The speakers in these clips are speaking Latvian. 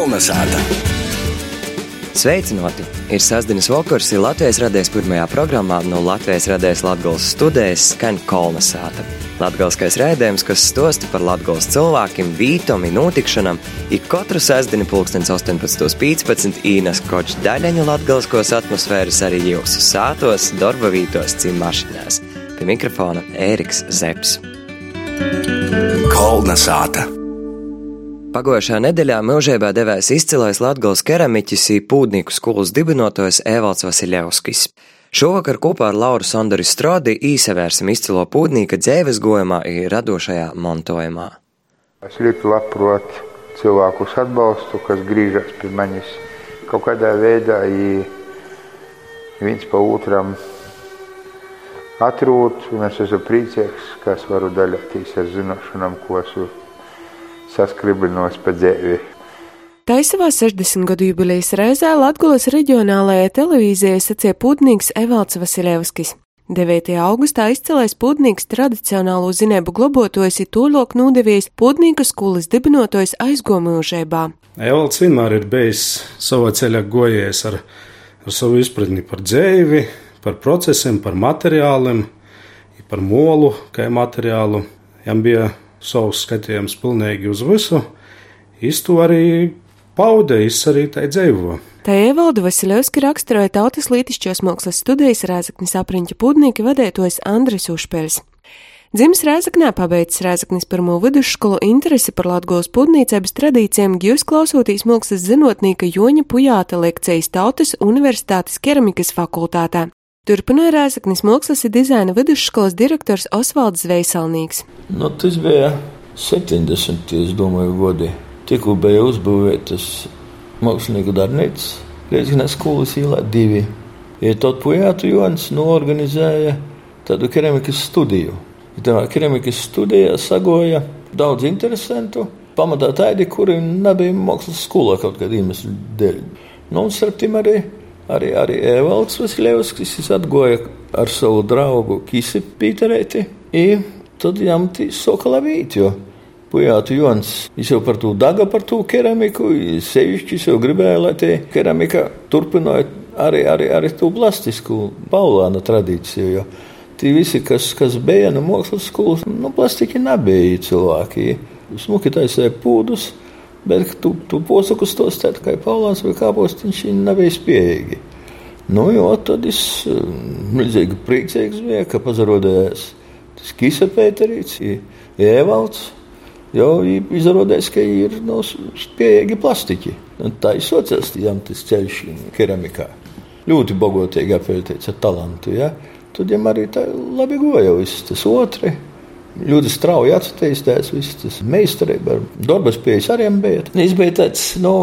Kolnesāta! Sveicināti! Ir sastāvdaļas vakars, ir Latvijas radijas pirmajā programmā no Latvijas radijas Latvijas studijas skan Kolnesāta. Latvijas raidījums, kas stosta par Latvijas cilvēkiem, vītom un notikšanām, ik katru sastāvdaļu pulkstens 18.15 īnas koč daļaņu latgaliskos atmosfēras arī jūsu sātos, darba vītos, cim mašinās. Pie mikrofona Ēriks Zepsi. Kolnesāta! Pagājušajā nedēļā mūžībā devās izcilais Latgals keramiķis un pūdnieku skolas dibinotājs Evalds Vasiljevskis. Šovakar kopā ar Lauru Sandoru Strodi īsevērsim izcilo pūdnieka dzēves gojumā un radošajā montojumā. Es ļoti labprāt cilvēkus atbalstu, kas griežas pie manis kaut kādā veidā, ja viens pa otram atrūt, un es esmu priecīgs, ka es varu daļāties ar zināšanām, ko esmu saskribinos pa dzēvi. Tā ir savā 60 gadu jubilejas reizē Latgulas reģionālajai televīzijai sacīja pūtnieks Evalds Vasiljevskis. 9. augustā izcēlais pūtnieks tradicionālo zinēbu globotojas ir tūlok nūdevies pūtnieku skolas dibinotojas aizgomūžībā. Evalds vienmēr ir bijis savā ceļā gojies ar, ar savu izpratni par dzēvi, par procesiem, par materiāliem, par molu kā materiālu. Jam bija savs skatījums pilnīgi uz visu, īstu arī paude, arī tai dzīvo. Tā ievaldu Vasiljovski raksturoja tautas lītišķos mākslas studijas Rēzaknis apriņķa pudnieki vadētojas Andris Ušpeļs. Dzimis Rēzaknē, pabeidzis Rēzaknis pirmo vidusskolu interesi par latgos pudnīcības tradīcijām, gjūs klausotīs mākslas zinotnīka Joņa Pujāta lekcijas Tautas Universitātes keramikas fakultātē. Turpināja Rēzaknis Mākslas un dizaina vidusskolas direktors Osvalds Zveisalnīgs. Nu, tas bija 70. domāju, gadi. Tikko bija uzbūvētas mākslinieku darbnīcas Lietuvas skolas īlā divi. Ja tad pujātu Jons norganizēja tādu keramikas studiju. Tā keramikas studijā sagoja daudz interesantu. Pamatā tādi, kuri nebija mākslas skolā kaut kādā iemesla dēļ. Nu, un starp tiem arī arī, arī Evalds Vasiljevskis atgoja ar savu draugu Kisi Pīterēti. I tad jām tī soka labīt, jo Pujātu Jons, viņš jau par to daga par to keramiku, sevišķi jau gribēja, lai tie keramika turpināja arī, arī, arī to plastisku Paulāna tradīciju, jo tie visi, kas, kas bija no mākslas skolas, nu, plastiki nebija cilvēki. Smuki taisīja pūdus, Bet tu, tu posakus tos tā kā Paulāns vai Kāpostiņš, nav spējīgi. Nu, jo tad es eh, milzīgi priecīgs biju, ka pazarodējās tas Kisa Pēterīts, Ievalds, jo izrādās, ka ir no nu, spējīgi plastiķi. Un tā ir sociālistiem tas ceļš keramikā. Ļoti bagotīgi apveltīts ar talantu, ja? Tad viņam arī tā labi goja viss tas otrs ļoti strauji attīstījās, viss tas meistarība, darbas pieejas arī bija. Es biju tāds, nu,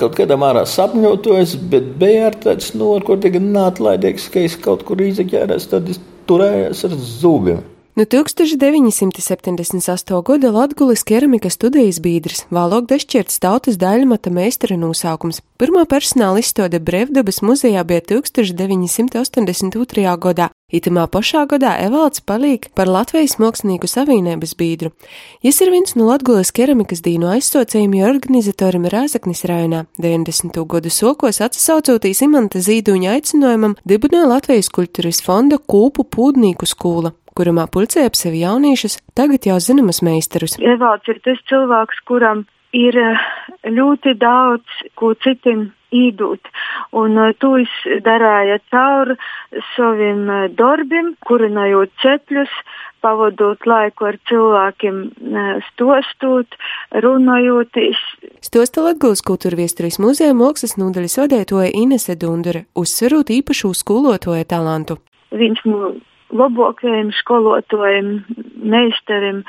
kaut kādā mērā sapņotojis, bet bija arī tāds, nu, ar ko tagad nātlaidīgs, ka es kaut kur izķērās, tad es turējos ar zūbiem. No 1978. gada Latvijas keramikas studijas biedrs, vēlāk dešķirts tautas daļmata meistara nosaukums. Pirmā personāla izstāde Brevdabas muzejā bija 1982. gadā. Itamā pašā gadā Evalds palīk par Latvijas mākslinieku savienības biedru. Jis ir viens no Latvijas keramikas dīnu aizsaucējiem organizatoriem Rāzaknis rajonā. 90. gadu sokos atsaucoties Imanta Zīduņa aicinājumam, dibināja Latvijas kultūras fonda kūpu pūdnīku skūla kurumā pulcē ap sevi jauniešus, tagad jau zināmas meistarus. Evalds ir tas cilvēks, kuram ir eh, ļoti daudz ko citiem īdūt, un uh, to es darīju caur saviem uh, darbiem, kurinājot cepļus, pavadot laiku ar cilvēkiem, uh, stostot, runājoties. Stosta Latgulas kultūra viesturīs muzeja mākslas nodaļas vadētoja Inese Dundure, uzsverot īpašu skolotoja talantu. Viņš mums labākajiem skolotājiem, meistariem,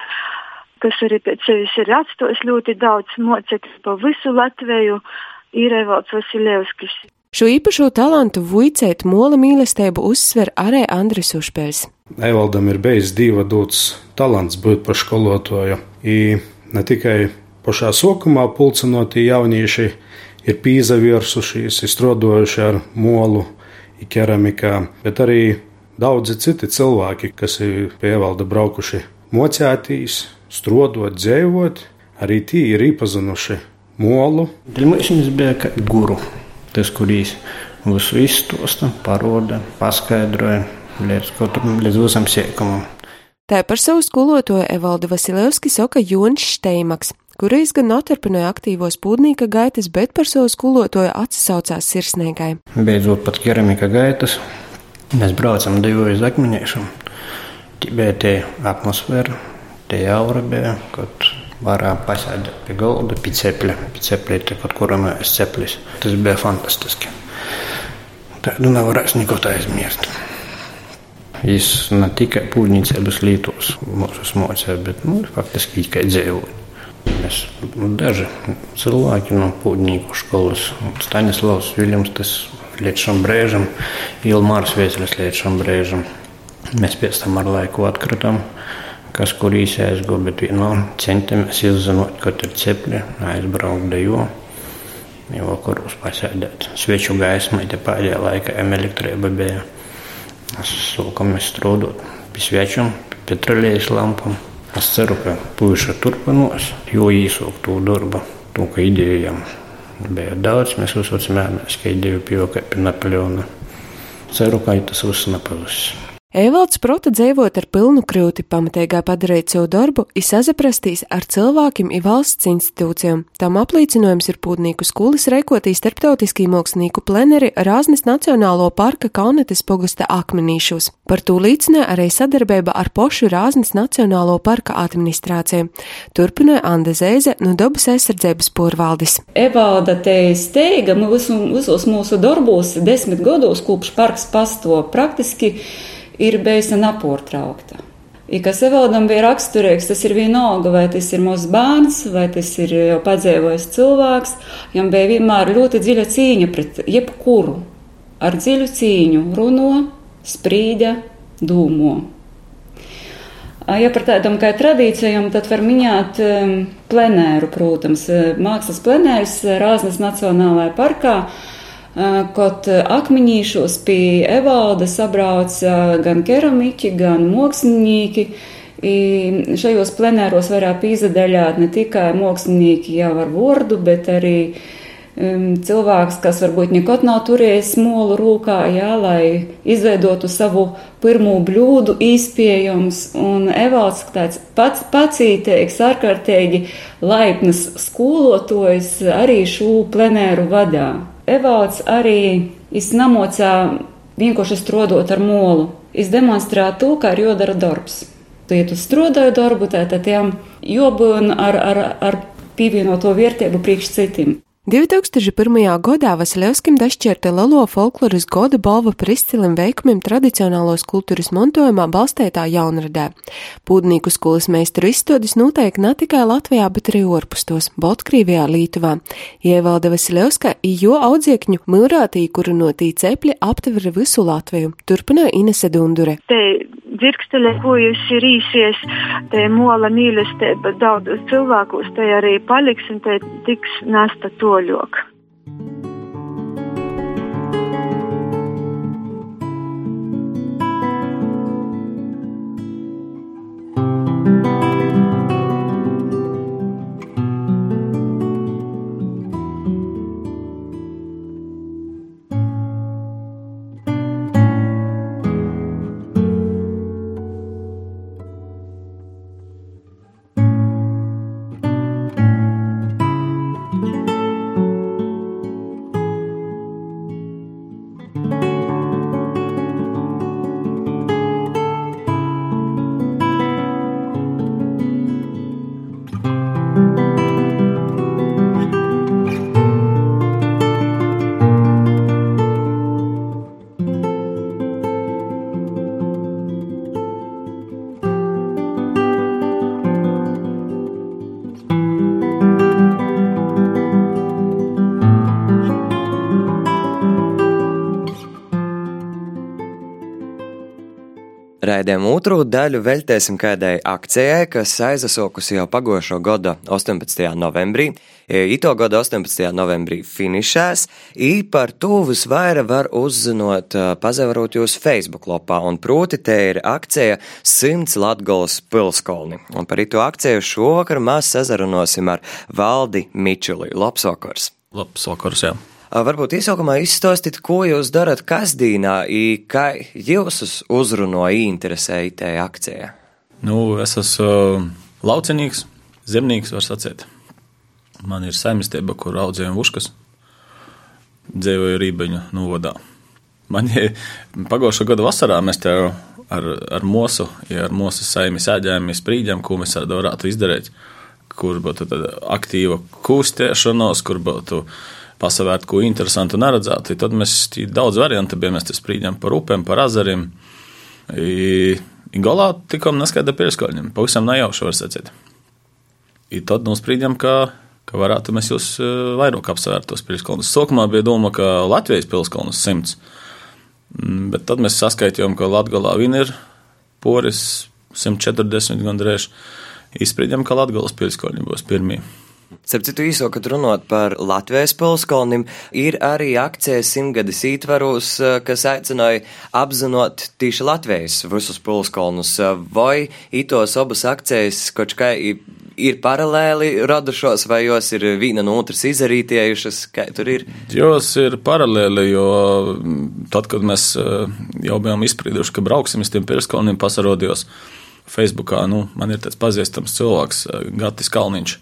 kas arī pēc sevis ir atstājis ļoti daudz mocekļu pa visu Latviju, ir Evalds Vasiljevskis. Šo īpašo talantu vuicēt mola mīlestību uzsver arī Andris Ušpēls. Evaldam ir bijis divi dots talants būt par skolotāju. Ne tikai pašā sokumā pulcinoti jaunieši ir pīzaviersušies, izstrādojuši ar molu, keramikā, bet arī Daudzi citi cilvēki, kas ir pie valda braukuši mocētīs, strodot, dzēvot, arī tie ir iepazinuši molu. Dilmēšanas bija kā guru, tas, kurīs visu izstosta, paroda, paskaidroja līdz katram, līdz visam siekumam. Tā par savu skolotoju Evaldu Vasiljevski saka Jonis Šteimakс, kurīs gan noturpināja aktīvos pūdnīka gaitas, bet par savu skolotoju atsaucās sirsnīgai. Beidzot pat keramika gaitas, mēs braucam divu uz akmeņiešanu. Bija tie atmosfēra, tie bija, kad varēja pasēdēt pie galda, pie cepļa, pie cepļa, kaut kur runājas ceplis. Tas bija fantastiski. Tādu nevarēs neko tā aizmirst. Viņš ne tikai pūģniecības lītos mūsu mocīja, bet nu, faktiski tikai dzīvoja. Mēs nu, daži cilvēki no pūģnieku skolas, Staņislavs Viljams, tas līdz šim brīžam, Ilmārs Vēslis līdz šim brīžam. Mēs pēc tam ar laiku atkritām, kas kur īsi aizgāja, bet no, centamies izzinot, kad ir cepļi, aizbraukt dejo. Jau vakaros pasēdēt. Sveču gaismai te pēdējā laikā elektrība bija. Es sākamies strādāt pie svečiem, pie petrolējas lampām. Es ceru, ka puiši turpinās, jo īsāk to darbu, to, ka idejām bija daudz. Mēs uzsvērsimies, ka ideja pieauga pie Napoleona. Ceru, ka tas viss nepazudīs. Evalds prota dzīvot ar pilnu krūti, pamatīgā padarīt savu darbu, ir sazaprastīs ar cilvēkiem i valsts institūcijām. Tam apliecinojums ir pūdnīku skolas reikotī starptautiskī mākslinieku pleneri Rāznes Nacionālo parka Kaunetes pogusta akmenīšos. Par to līdzinē arī sadarbība ar pošu Rāznes Nacionālo parka administrāciju. Turpināja Anda Zēze no dabas aizsardzības porvaldis. Evalda te steiga visu, visos mūsu darbos desmit gados, kopš parks pasto praktiski ir bijusi nepārtraukta. Kas Evaldam bija raksturīgs, tas ir vienalga, vai tas ir mūsu bērns, vai tas ir jau padzīvojis cilvēks. Viņam bija vienmēr ļoti dziļa cīņa pret jebkuru. Ar dziļu cīņu runo, sprīda, dūmo. Ja par tādām kā tradīcijām, tad var minēt plenēru, protams, mākslas plenērs Rāznas Nacionālajā parkā Kaut akmeņīšos pie Evalda sabrauca gan keramiķi, gan mākslinieki. Šajos plenēros varētu izdaļāt ne tikai mākslinieki jau ar vārdu, bet arī um, cilvēks, kas varbūt nekad nav turējis molu rūkā, jā, lai izveidotu savu pirmo bļūdu īspējams. Un Evalds tāds pats pacītīgs, ārkārtīgi laipnas skolotājs arī šo plenēru vadā. Evalds arī iznamocā vienkārši strodot ar molu. Izdemonstrē to, kā ir jodara darbs. Iet uz strodoju darbu, tātad tiem jobun ar, ar, ar pievienoto vērtību priekš citiem. 2001. gadā Vasiljevskim dašķirta Lelo folkloras goda balva par izciliem veikumiem tradicionālos kultūras mantojumā balstētā jaunradē. Pūdnīku skolas meistaru izstādes notiek ne tikai Latvijā, bet arī ārpustos - Baltkrievijā, Lītuvā. Ievalda Vasiljevska jo audziekņu mūrātī, kuru no tī cepļi aptvera visu Latviju. Turpināja Inese Dundure. Te dzirkstele, ko jūs ir īsies, te mola mīlestība daudz cilvēkus, te arī paliks un te tiks nesta to toļok. Raidījuma otro daļu veltēsim kādai akcijai, kas aizsākusi jau pagošo gada 18. novembrī. Ito gada 18. novembrī finišēs, i par to visvairāk var uzzinot, pazavarot jūs Facebook lapā, un proti te ir akcija 100 Latgolas pilskolni. Un par ito akciju šovakar mēs sazarunosim ar Valdi Mičuli. Labs vakars! Labs vakars, jā! Varbūt iesaukumā izstāstīt, ko jūs darat kasdīnā, kā jūs uzrunājat, interesēja tajā akcijā. Nu, es esmu uh, laucinīgs, zemnieks, var sacīt. Man ir saimniecība, kur audzējam uškas, dzīvoju Rībeņu novadā. Man ir pagājušā gada vasarā mēs te ar, ar mūsu, ja ar mūsu saimi sēdējām, sprīdām, ko mēs varētu izdarīt, kur būtu aktīva kustēšanos, kur būtu pasavērt, ko interesantu un neredzētu. Tad mēs daudz variantu bijām, mēs sprīdām par upēm, par azariem. I, i galā tikām neskaidra pirmskoļiem, pavisam nejauši var sacīt. I tad nosprīdām, ka, ka varētu mēs jūs e, vairāk apsvērt tos pilskolnus. Sākumā bija doma, ka Latvijas pilskolnus simts, mm, bet tad mēs saskaitījām, ka Latgalā vien ir poris 140 gandrīz. Izspriedām, ka Latgalas pilskolņi būs pirmie. Starp citu, īso, kad runāt par Latvijas pilskolnim, ir arī akcijas simtgades ītvaros, eh, kas aicināja apzinot tīši Latvijas visus pilskolnus. Vai itos abas akcijas kaut kā ir paralēli radušos, vai jos ir viena no otras izarītējušas, kā tur ir? Jos ir paralēli, jo mm, tad, kad mēs eh, jau bijām izsprieduši, ka brauksim uz tiem pilskolniem, pasarodījos Facebookā, nu, man ir tāds pazīstams cilvēks, eh, Gatis Kalniņš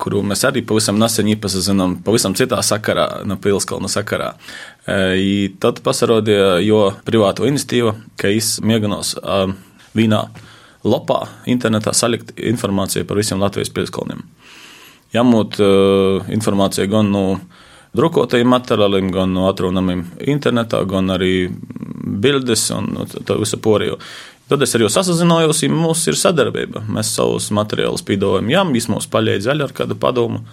kuru mēs arī pavisam nesen iepazīstinām, pavisam citā sakarā, no Pilskalna sakarā. I tad pasarodīja jo privāto iniciatīvu, ka izmēģinās vīnā lapā internetā salikt informāciju par visiem Latvijas pilskalniem. Jāmūt informācija gan no drukotajiem materiāliem, gan no atrunamiem internetā, gan arī bildes un to visu poriju. Tad es ar jums sazinājos, ja mums ir sadarbība. Mēs savus materiālus pīdojam, jā, viņš mums palīdz zaļā ar kādu padomu.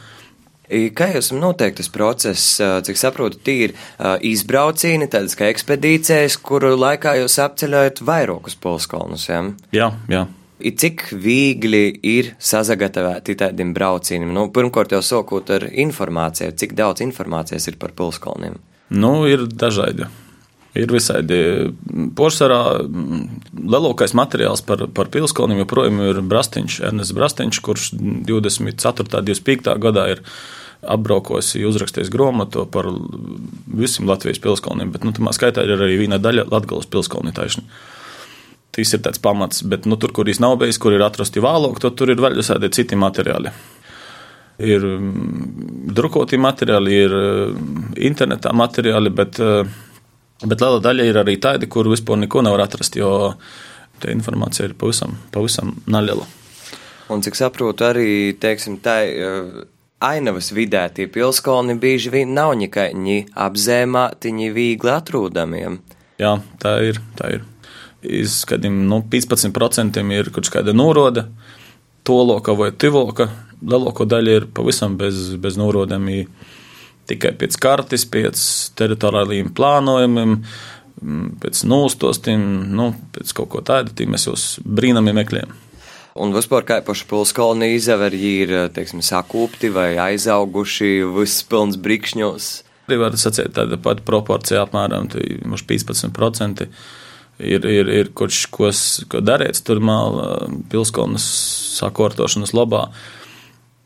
Kā jūs noteikti tas process, cik saprotu, tīri izbraucīni, tādas kā ekspedīcijas, kuru laikā jūs apceļojat vairākus polskalnus, jā? Jā, jā. I cik viegli ir sazagatavēt tādiem braucieniem? Nu, pirmkārt jau sokot ar informāciju, cik daudz informācijas ir par pilskalniem? Nu, ir dažādi. Ir visādi porcelāna. Lielākais materiāls par, par pilskalniem joprojām ir Brastiņš, Ernests Brastiņš, kurš 24. un 25. gadā ir apbraukojis, uzrakstījis grāmatu par visiem Latvijas pilskalniem, bet nu, tā skaitā ir arī viena daļa Latvijas pilskalni taisni. Tas ir tāds pamats, bet nu, tur, kur viņš nav bijis, kur ir atrasti vālok, tad tur ir vēl visādi citi materiāli. Ir drukoti materiāli, ir internetā materiāli, bet uh, Bet liela daļa ir arī tādi, kur vispār neko nevar atrast, jo tā informācija ir pavisam, pavisam neliela. Un cik saprotu, arī teiksim, tā ainavas vidē tie pilskolni bieži vien nav nekādi apzēmāti, viņi viegli atrūdamiem. Jā, tā ir. Tā ir. Iz kādiem nu, 15% ir kaut kāda norode, toloka vai tivoka. Lielāko daļu ir pavisam bez, bez norodēm tikai pēc kartes, pēc teritoriālajiem plānojumiem, mm, pēc nūstostiem, nu, pēc kaut ko tādu, tī mēs jūs brīnami meklējam. Un vispār kā paši pilskolni izaver, ir, teiksim, sakūpti vai aizauguši, viss pilns brikšņos. Arī var sacīt tāda pati proporcija apmēram 15%. Ir, ir, ir kaut kas, ko darīts tur māla pilskolnas sakortošanas labā.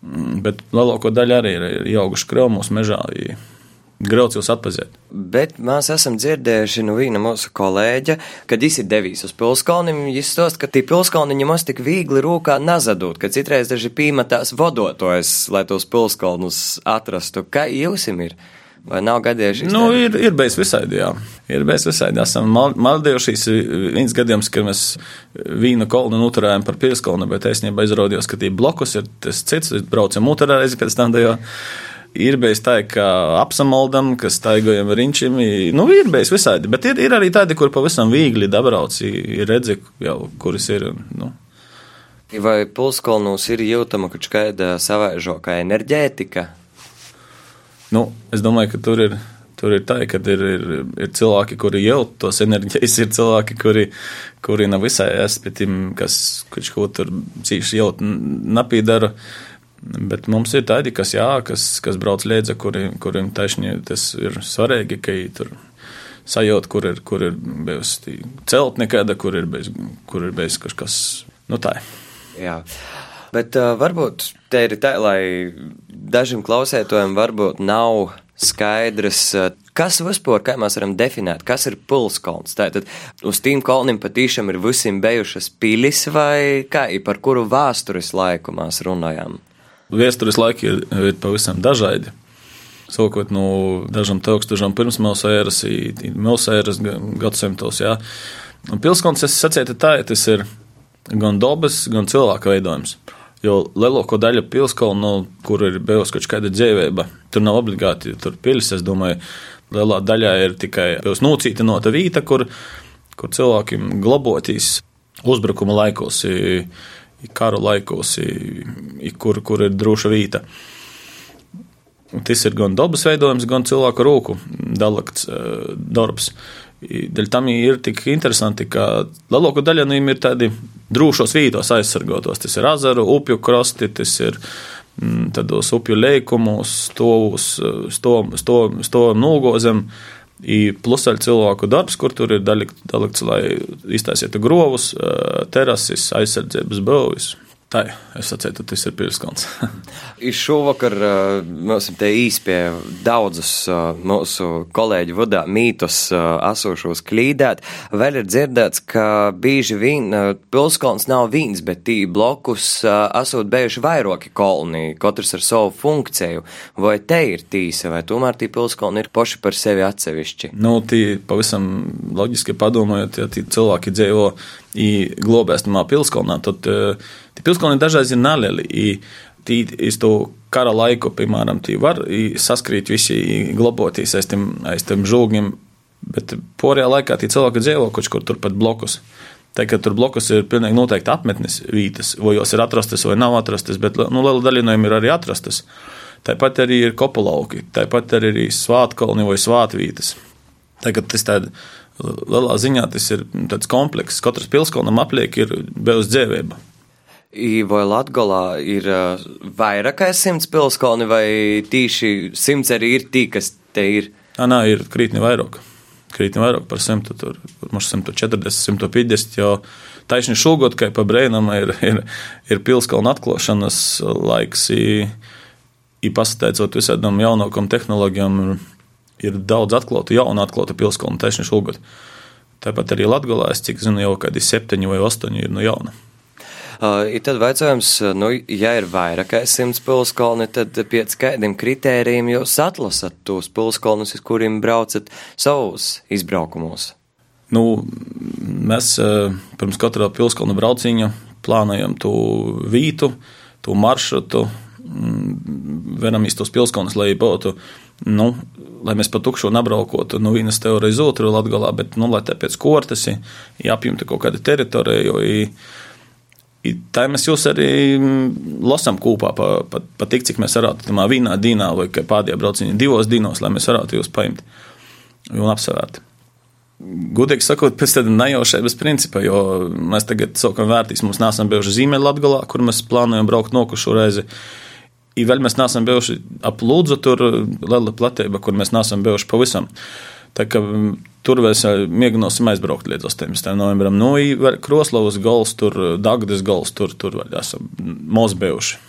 Mm, bet lielāko daļu arī ir, ieauguši krāpos mežā. Grauds jūs atpazīt. Bet mēs esam dzirdējuši no viena mūsu kolēģa, kad viņš ir devies uz pilskalnim, viņš stāsta, ka tie pilskalniņi mums tik viegli rūkā nazadot, ka citreiz daži pīmatās vodotojas, lai tos pilskalnus atrastu. Kā jums ir? Vai nav gadījušies? Nu, ir, ir bijis visādi, jā. Ir bijis visādi. Esam mal, maldējušies viens gadījums, kad mēs vīnu kolnu noturējām par pieskalnu, bet īstenībā izrādījās, ka tie blokus ir tas cits, braucam otrā reize pēc tam, jo ir bijis tā, ka apsamaldam, ka staigājam ar inčiem. Nu, ir bijis visādi, bet ir, ir arī tādi, kur pavisam viegli dabrauc, ir redzi jau, kuras ir. Nu. Vai pulskolnos ir jūtama kaut kāda savaižoka enerģētika? Nu, es domāju, ka tur ir, tur ir tā, ka ir, ir, ir cilvēki, kuri jau tos enerģijas, ir cilvēki, kuri, kuri nav visai espetim, kas kurš kaut tur cīši jau napīdara. Bet mums ir tādi, kas, jā, kas, kas brauc līdzi, kuri, kuriem taisnīgi tas ir svarīgi, ka tur sajūta, kur ir, kur ir bijusi celtne nekāda, kur ir bijis, kur ir bijis kaut kas, nu tā. Jā. Bet uh, varbūt te ir tā, lai dažiem klausētājiem varbūt nav skaidrs, uh, kas vispār, kā mēs varam definēt, kas ir pilskalns. Tātad uz tīm kalniem patīšām ir visiem bijušas pilis vai kā, par kuru vēstures laiku mēs runājam? Vēstures laiki ir, ir pavisam dažādi. Sākot no dažām tūkstošiem pirms mūsu ēras, mūsu ēras gadsimtos. Jā. Pilskalns, es sacītu, tā, tas ir gan dabas, gan cilvēka veidojums. Jo lielāko daļu pilskalnu, nu, kur ir bijusi kaut kāda dzīvība, tur nav obligāti pilis. Es domāju, lielā daļā ir tikai nocītinota vieta, kur, kur cilvēkiem glabotīs uzbrukuma laikos, karu laikos, kur, kur ir droša vieta. Tas ir gan dabas veidojums, gan cilvēku rūku dalakts darbs. Dēļ tam ir tik interesanti, ka lielāko daļu no viņiem ir tādi drošos vītos aizsargotos. Tas ir azaru, upju krasti, tas ir mm, tādos upju leikumos, stovus, stovam sto, nogozem. Plus ar cilvēku darbs, kur tur ir dalikts, lai iztaisītu grovus, terasis, aizsardzības būvis. Tā ir. Es atceru, tas ir Pilskalns. Šovakar mums te īspēja daudzus mūsu kolēģu vadā mītus esošos klīdēt. Vēl ir dzirdēts, ka bieži vien Pilskalns nav viens, bet tī blokus esot bijuši vairāki koloni, katrs ar savu funkciju. Vai te ir tīsa, vai tomēr tī Pilskalni ir paši par sevi atsevišķi? Nu, tī pavisam loģiski padomājot, ja tī cilvēki dzīvo globēstamā Pilskalnā, tad tie Pilskalni dažreiz ir nelieli. Tī, iz to kara laiku, piemēram, tī var saskrīt visi globotīs aiz tiem, aiz tiem žūgiem, bet porajā laikā tie cilvēki dzīvo kaut kur turpat blokus. Tā kā tur blokus ir pilnīgi noteikti apmetnes vietas, vai jos ir atrastas vai nav atrastas, bet nu, liela daļa no viņiem ir arī atrastas. Tāpat arī ir kopulauki, tāpat arī ir svātkalni vai svātvītas. Tagad tas tāds lielā ziņā tas ir komplekss. Katrs pilskalnam apliek ir bez dzēvēba. Vai Latgolā ir vairāk kā simts pilskalni, vai tīši simts arī ir tī, kas te ir? Nā, nā ir krītni vairāk. Krītni vairāk par simtu, tur mums 140, 150, jo taisni šogad, kā pa brēnam, ir, ir, ir pilskalna atklāšanas laiks. I, i pasateicot visādām jaunākām tehnoloģijām, ir daudz atklātu, jaunu atklātu pilskalnu taisni šogad. Tāpat arī Latgolā, es cik zinu, jau kādi septiņi vai astoņi ir no jauna. Uh, tad jautājums, nu, ja ir vairāk kā simts pilskolni, tad pēc kādiem kritērijiem jūs atlasat tos pilskolnus, uz kuriem braucat savus izbraukumos? Nu, mēs pirms katra pilskolna brauciņa plānojam to vītu, to maršrutu, vienam īstos pilskolnus, lai būtu, nu, lai mēs pa tukšu nebraukotu no vienas teorijas uz otru latgalā, bet, nu, lai te pēc kortes, jāapjumta kaut kāda teritorija, jo, Tā mēs jūs arī mm, lasām kopā par pa, pa tik, cik mēs varētu tam vienā dienā vai pēdējā braucienā divos dienos, lai mēs varētu jūs paņemt un apsvērt. Gudīgi sakot, pēc tāda nejaušības principa, jo mēs tagad sākam vērtīs, mums nesam bijuši zīmē Latgalā, kur mēs plānojam braukt nokušu reizi. I vēl mēs neesam bijuši ap Lūdzu, tur liela platība, kur mēs neesam bijuši pavisam. Kā Tur mēs mēģināsim aizbraukt līdz 18. novembrim. Nu, Kroslovas gals, tur Dagdas gals, tur, tur esam mozbējuši.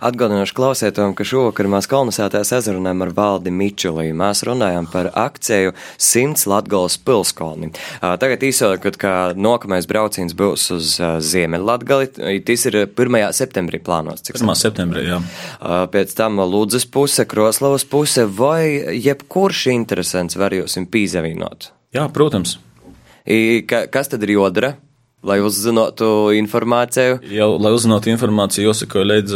Atgādināšu klausētājiem, ka šovakar mēs kolonizētājs ezerunājam ar Valdi Mičulī. Mēs runājam par akciju 100 Latgales pilskolni. Tagad īsākot, ka nākamais brauciens būs uz Ziemeļlatgali. Tas ir 1. septembrī plānots. 1. septembrī, jā. Pēc tam Ludzas puse, Kroslavas puse vai jebkurš interesants var jūs pīzavīnot? Jā, protams. I, ka, kas tad ir jodara? Lai uzzinātu informāciju. Jau, lai uzzinātu informāciju, jāsako līdz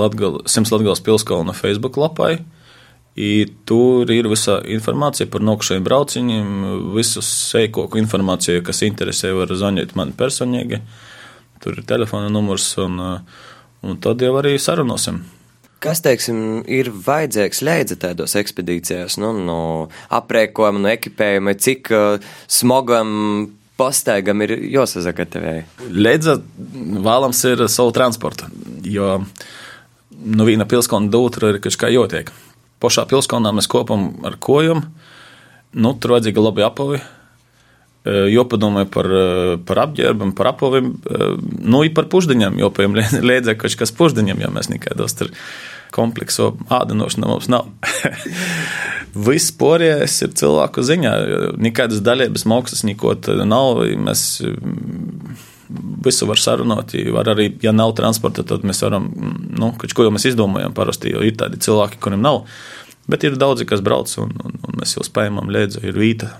Latgal, Simts Latgales pilskalna Facebook lapai. I tur ir visa informācija par nokšajiem brauciņiem, visus seikoku informāciju, kas interesē, var zvanīt man personīgi. Tur ir telefona numurs, un, un tad jau arī sarunosim. Kas, teiksim, ir vajadzīgs leidza tādos ekspedīcijās, nu, no aprēkojuma, no ekipējuma, cik uh, smogam pastaigam ir jāsazagatavē? Ledza vēlams ir savu transportu, jo nu viena pilskalna dūtra ir kaut kā jotiek. Pašā pilskalnā mēs kopam ar kojam, nu, tur vajadzīga labi apavi, jopadomāja par, par apģērbiem, par apaviem, nu, i par pušdiņiem, jo, piemēram, liedzē kaut kas pušdiņiem, jo mēs nekādos tur komplekso ādanošana mums nav. Viss pārējais ir cilvēku ziņā. Nekādas daļības maksas neko nav. Mēs visu var sarunāt. Var arī, ja nav transporta, tad mēs varam, nu, kaut ko jau mēs izdomājam parasti, jo ir tādi cilvēki, kuriem nav. Bet ir daudzi, kas brauc, un, un, un mēs jau spējam, liedzu, ir vīta.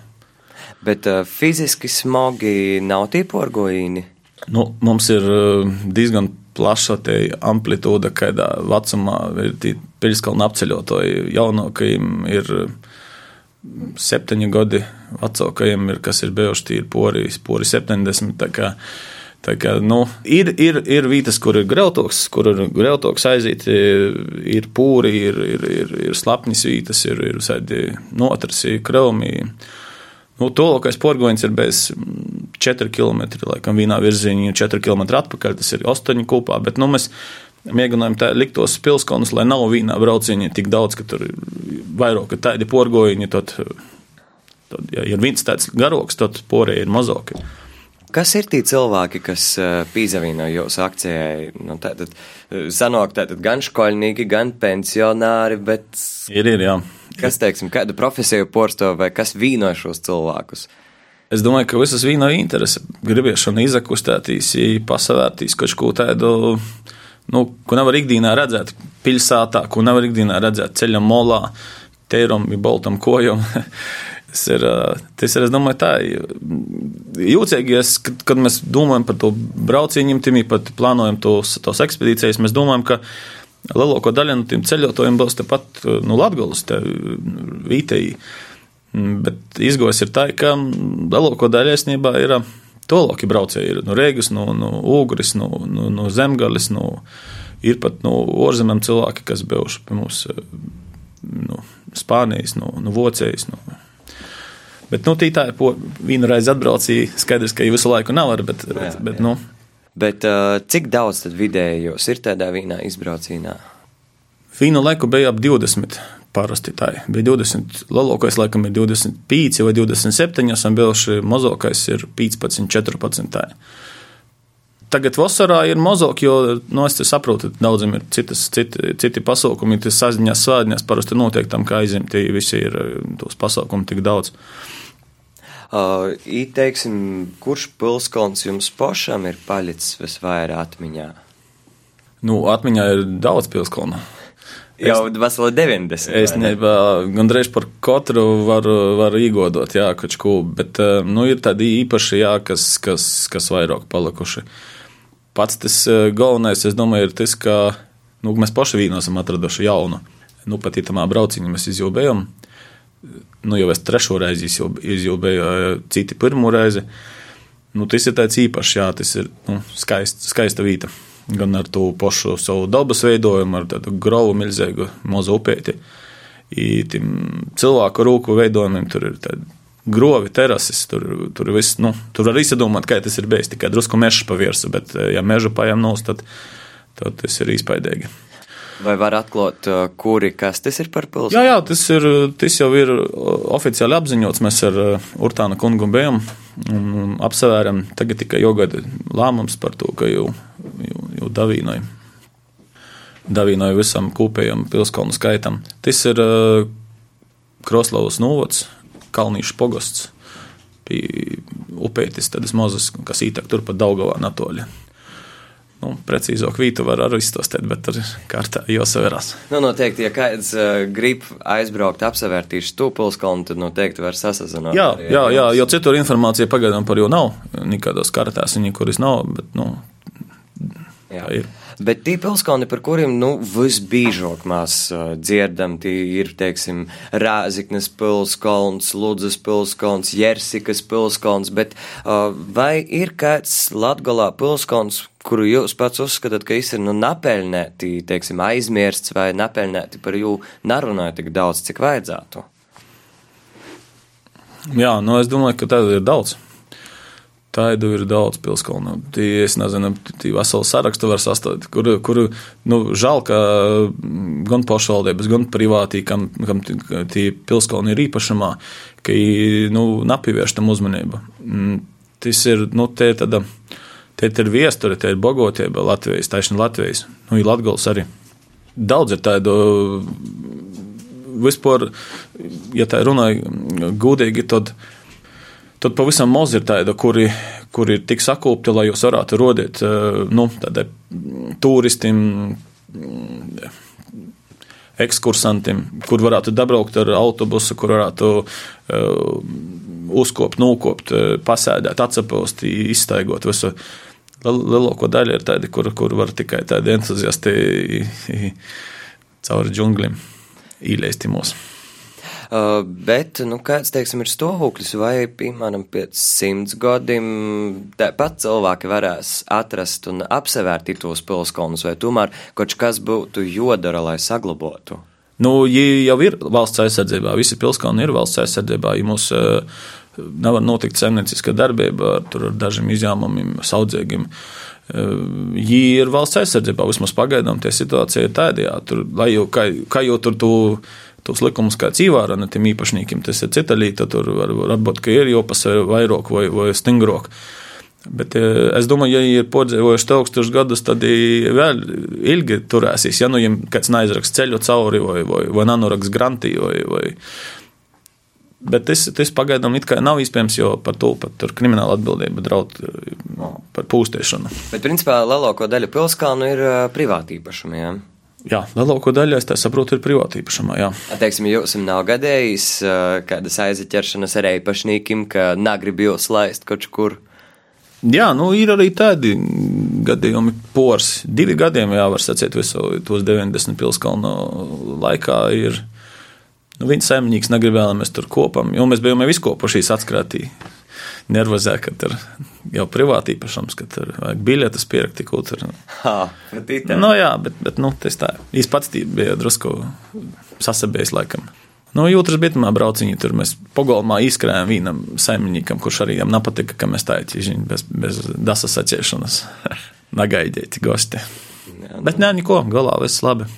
Bet uh, fiziski smagi nav tie porgojīni. Nu, mums ir diezgan plaša amplitūda, kādā vecumā ir pilskalna apceļotāji. Jaunākajiem ir septiņi gadi, vecākajiem ir, kas ir bijuši tīri pori, pori 70. Tā kā, tā kā, nu, ir, ir, ir vietas, kur ir grautoks, kur ir grautoks aiziet, ir pūri, ir, ir, ir, ir slapnis vietas, ir, ir visādi notrasi, kraumi. Nu, Tolākais porgoņš ir bez 4 km, laikam, vienā virzienā, 4 km atpakaļ, tas ir 8 kopā. Bet nu, mēs mēģinājām tā likt tos pilskonus, lai nav vienā braucienā tik daudz, ka tur ir vairāk tādi porgoņi. Tad, tad, ja ir viens tāds garoks, tad porē ir mazāki. Kas ir tie cilvēki, kas pīzavīno jūsu akcijai? Nu, tātad, sanāk, tātad gan škoļnieki, gan pensionāri, bet. Ir, ir, jā. Kas, teiksim, kādu profesiju porsto vai kas vīno šos cilvēkus? Es domāju, ka visas vīno interese, gribiešana izakustētīs, pasavērtīs kaut ko tādu, nu, ko nevar ikdienā redzēt pilsētā, ko nevar ikdienā redzēt ceļam molā, teiram, boltam kojam. Tas ir, tas ir, es domāju, tā jūtīgais, kad, kad mēs domājam par to braucienu, tīmī pat plānojam tos, tos ekspedīcijas, mēs domājam, ka lielāko daļu no tiem ceļotājiem būs tepat nu, Latgolas, te vītēji. Bet izgojis ir tā, ka lielāko daļu īstenībā ir tolāki braucēji. Ir no Rīgas, no, no Ugris, no, no, no Zemgales, no, ir pat no ārzemēm cilvēki, kas bijuši pie mums no Spānijas, no, no Vocijas. No, Bet, nu, tā ir viena reize atbraucīja. Skaidrs, ka jau visu laiku nav, bet, jā, bet, bet nu, Bet uh, cik daudz tad vidējos ir tādā vienā izbraucienā? Vīnu laiku bija ap 20. Parasti tā bija 20. Lielākais laikam ir 25 vai 27, un bijuši mazākais ir 15, 14. Tā. Tagad vasarā ir mazāk, jo nu, es saprotu, ka daudziem ir citas, citi, citi pasākumi, tas saziņās, svētdienās parasti notiek tam, kā aizņemti visi ir tos pasākumi tik daudz. Uh, Ieteiksim, kurš pilskalns jums pašam ir palicis visvairāk atmiņā? Nu, atmiņā ir daudz pilskalnu. Jau veseli 90. Es ne, gandrīz par katru varu, varu īgodot, jā, kačku, bet nu, ir tādi īpaši, jā, kas, kas, kas vairāk palikuši. Pats tas galvenais, es domāju, ir tas, ka nu, mēs paši vīnu esam atraduši jaunu. Nu, pat itamā brauciņā mēs izjūbējam nu, jau es trešo reizi izjūbēju, citi pirmo reizi. Nu, tas ir tāds īpašs, jā, tas ir nu, skaist, skaista vieta. Gan ar to pašu savu dabas veidojumu, ar tādu gravu milzīgu mazu upēti. Cilvēku rūku veidojumiem tur ir tādi grovi, terases. Tur, tur, viss, nu, tur var izdomāt, kā tas ir bijis. Tikai drusku mežs pavirsa, bet, ja mežu pājām nos, tad, tad tas ir izpaidīgi. Vai var atklāt, uh, kuri kas tas ir par pilsētu? Jā, jā tas, ir, tas jau ir oficiāli apziņots. Mēs ar Urtānu kungu bijām un apsvērām. Tagad tikai jogada lēmums par to, ka jau, jau, jau davīnoja. Davīnoja visam kopējam pilskalnu skaitam. Tas ir uh, Kroslavas Kalnīšu pogosts. Pie upētis, tādas mazas, kas ītak turpat Daugavā Natoļa. Nu, precīzāk, vītu var arī izstāstīt, bet tur kārtā jāsaverās. Nu, noteikti, ja kāds uh, grib aizbraukt, apsevērtīšu stūpilskalnu, tad noteikti var sasazināt. Jā, jā, jā, jo citur informācija pagaidām par jau nav. Nekādos kartās viņa, kuras nav, bet, nu, jā. tā ir. Bet tie pilskalni, par kuriem nu, visbiežāk mēs uh, dzirdam, tie ir, teiksim, Rāziknes pilskalns, Ludzas pilskalns, Jersikas pilskalns, bet uh, vai ir kāds Latgalā pilskalns, kuru jūs pats uzskatāt, ka ir nu, napelnēti, teiksim, aizmirsts vai napelnēti par jū nerunāju tik daudz, cik vajadzētu? Jā, nu es domāju, ka tāda ir daudz. Tādu ir daudz pilskalnu. Tie, es nezinu, tie veselu sarakstu var sastādīt, kur, kur nu, žēl, ka gan pašvaldības, gan privātī, kam, kam tie pilskalni ir īpašumā, ka nu, nepievērš tam uzmanību. Mm, tas ir, nu, te ir tāda, te ir viesture, te ir bogotība Latvijas, taisni Latvijas, nu, ir Latgals arī. Daudz ir tādu vispār, ja tā runāja gudīgi, tad, tad pavisam maz ir tāda, kuri, kuri ir tik sakūpti, lai jūs varētu rodīt eh, nu, turistiem, ekskursantiem, kur varētu dabraukt ar autobusu, kur varētu uh, uzkopt, nokopt, eh, pasēdēt, atsapost, izstaigot visu. Lielāko daļu ir tādi, kur, kur var tikai tādi entuziasti cauri džunglim īleisti mūsu. Uh, bet, nu, kāds, teiksim, ir stāvoklis, vai, piemēram, pēc simts gadiem tāpat cilvēki varēs atrast un apsevērt tos pilskalnus, vai tomēr kaut kas būtu jodara, lai saglabotu? Nu, jau ir valsts aizsardzībā, visi pilskalni ir valsts aizsardzībā, ja mums uh, nevar notikt saimnieciska darbība ar dažiem izņēmumiem, saudzēgiem. Viņi ir valsts aizsardzībā, vismaz pagaidām tie situācija ir tur, lai jau, kā, kā jau tur tu, tos likumus kāds īvāra ne tiem īpašniekiem, tas ir cita līta, tur var, varbūt, ka ir jopasver vairāk vai, vai stingrāk. Bet es domāju, ja ir podzīvojuši tūkstošus gadus, tad vēl ilgi turēsīs. Ja nu viņam kāds neaizraks ceļu cauri vai, vai, vai nanoraks grantī vai, vai Bet tas, tas pagaidām nav iespējams, jo par to pat tur krimināla atbildība draud no, par pūstēšanu. Bet, principā, lielāko daļu pilskalnu ir uh, privāti īpašumi. Ja? Jā, lielāko daļu es saprotu, ir privāti īpašumā. Jā, teiksim, jums nav gadījis kādas aizaķeršanas ar īpašniekiem, ka negrib jūs laist kaut kur. Jā, nu ir arī tādi gadījumi, pors. Divi gadiem, jā, var sacīt, visu tos 90 pilskalnu laikā ir Nu, viņa saimnieks negribēja, lai mēs tur kopam, jo mēs bijām izkopušies atskrātī. Nervozē, ka tur jau privāti īpašums, ka tur vajag biļetes pierakti, tur. Ha, nu, jā, bet, bet nu, tas tā. Viņš pats bija drusku sasabējis laikam. Nu, jūtas bitamā brauciņā tur mēs pogolmā izkrājām vienam saimniekam, kurš arī viņam nepatika, ka mēs tā īņķi bez, bez dasas atciešanas nagaidieti gosti. Jā, nu. Bet nē, neko, galā viss labi.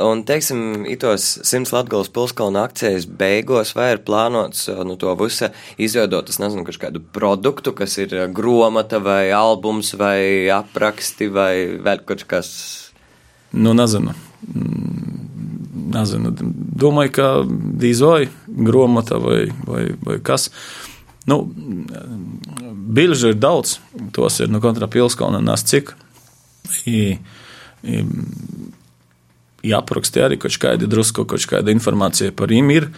Un, teiksim, itos simts Latgales pilskalna akcijas beigos vai ir plānots nu, to visu izveidot, es nezinu, kādu produktu, kas ir gromata vai albums vai apraksti vai vēl kaut kas? Nu, nezinu. Nezinu. Domāju, ka dīzoja gromata vai, vai, vai kas. Nu, bilžu ir daudz, tos ir no nu, kontra pilskalna nes cik. I, i, jāapraksta arī kaut kāda drusku, kaut kāda informācija par viņiem ir.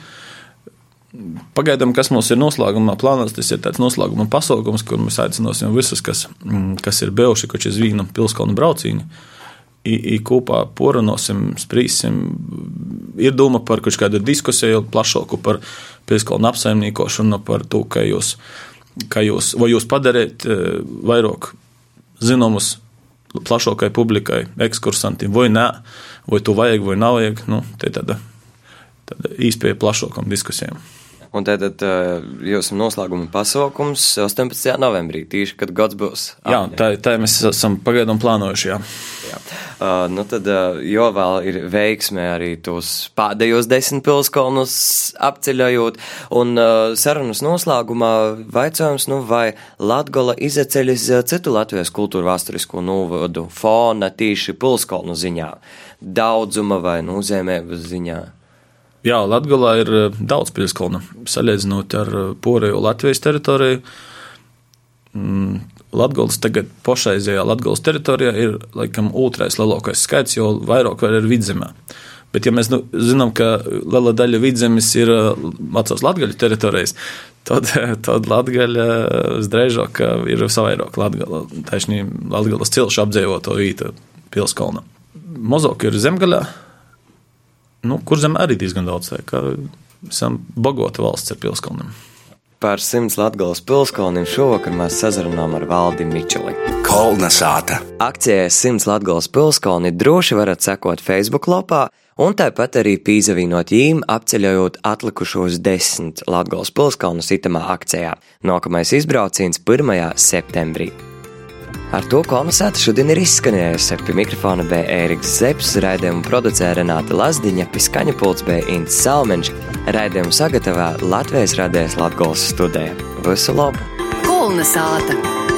Pagaidām, kas mums ir noslēgumā plānots, tas ir tāds noslēguma pasākums, kur mēs aicināsim visus, kas, mm, kas ir bijuši kaut uz vīnu pilskalnu brauciņu. I, i kopā poranosim, sprīsim. Ir doma par kaut kādu diskusiju plašāku par pilskalnu apsaimniekošanu, par to, ka jūs, ka jūs, jūs padarīt eh, vairāk zināmus plašākai publikai, ekskursantiem, vai nē, vai to vajag vai nav vajag. Nu, tā ir tāda, tāda īspēja plašākām diskusijām. Un tātad jūs esat noslēguma pasākums 18. novembrī, tīši, kad gads būs. Jā, tā, tā mēs esam pagaidām plānojuši. Jā. Jā. Uh, nu tad, uh, jo vēl ir veiksmē arī tos pēdējos desmit pilskalnus apceļojot, un uh, sarunas noslēgumā vaicājums, nu vai Latgola izeceļas citu Latvijas kultūru vēsturisko novadu fona tīši pilskalnu ziņā, daudzuma vai nozīmēm ziņā? Jā, Latvijā ir eh, daudz pilskalnu. Salīdzinot ar eh, Poreju Latvijas teritoriju, mm, Latvijas tagad pašreizējā Latvijas teritorijā ir laikam otrais lielākais skaits, jo vairāk vēl ir vidzemē. Bet, ja mēs nu, zinām, ka liela daļa vidzemes ir vecās eh, latgaļu teritorijas, tad, tad latgaļa visdrīzāk ir savairāk latgaļas cilšu apdzīvoto vītu pilskalna. Mozok ir zemgaļā, nu, kur zem arī diezgan daudz. Tā, ka esam bagota valsts ar pilskalniem. Par simts Latvijas pilskalniem šovakar mēs sazrunājām ar Valdi Mičeli. Kolna sāta. Akcijai simts Latvijas pilskalni droši varat sekot Facebook lapā un tāpat arī pīzavīnot ģīm, apceļojot atlikušos desmit Latgales pilskalnus itamā akcijā. Nākamais izbrauciens 1. septembrī. Ar to kolonizēta šodien ir izskanējusi. Pie mikrofona bija Ēriks Zepsi, raidījumu producēja Renāta Lazdiņa, pie skaņa pults bija Ints Salmenš, raidījumu sagatavā Latvijas radējas Latgales studija. Visu labu! Kolonizēta!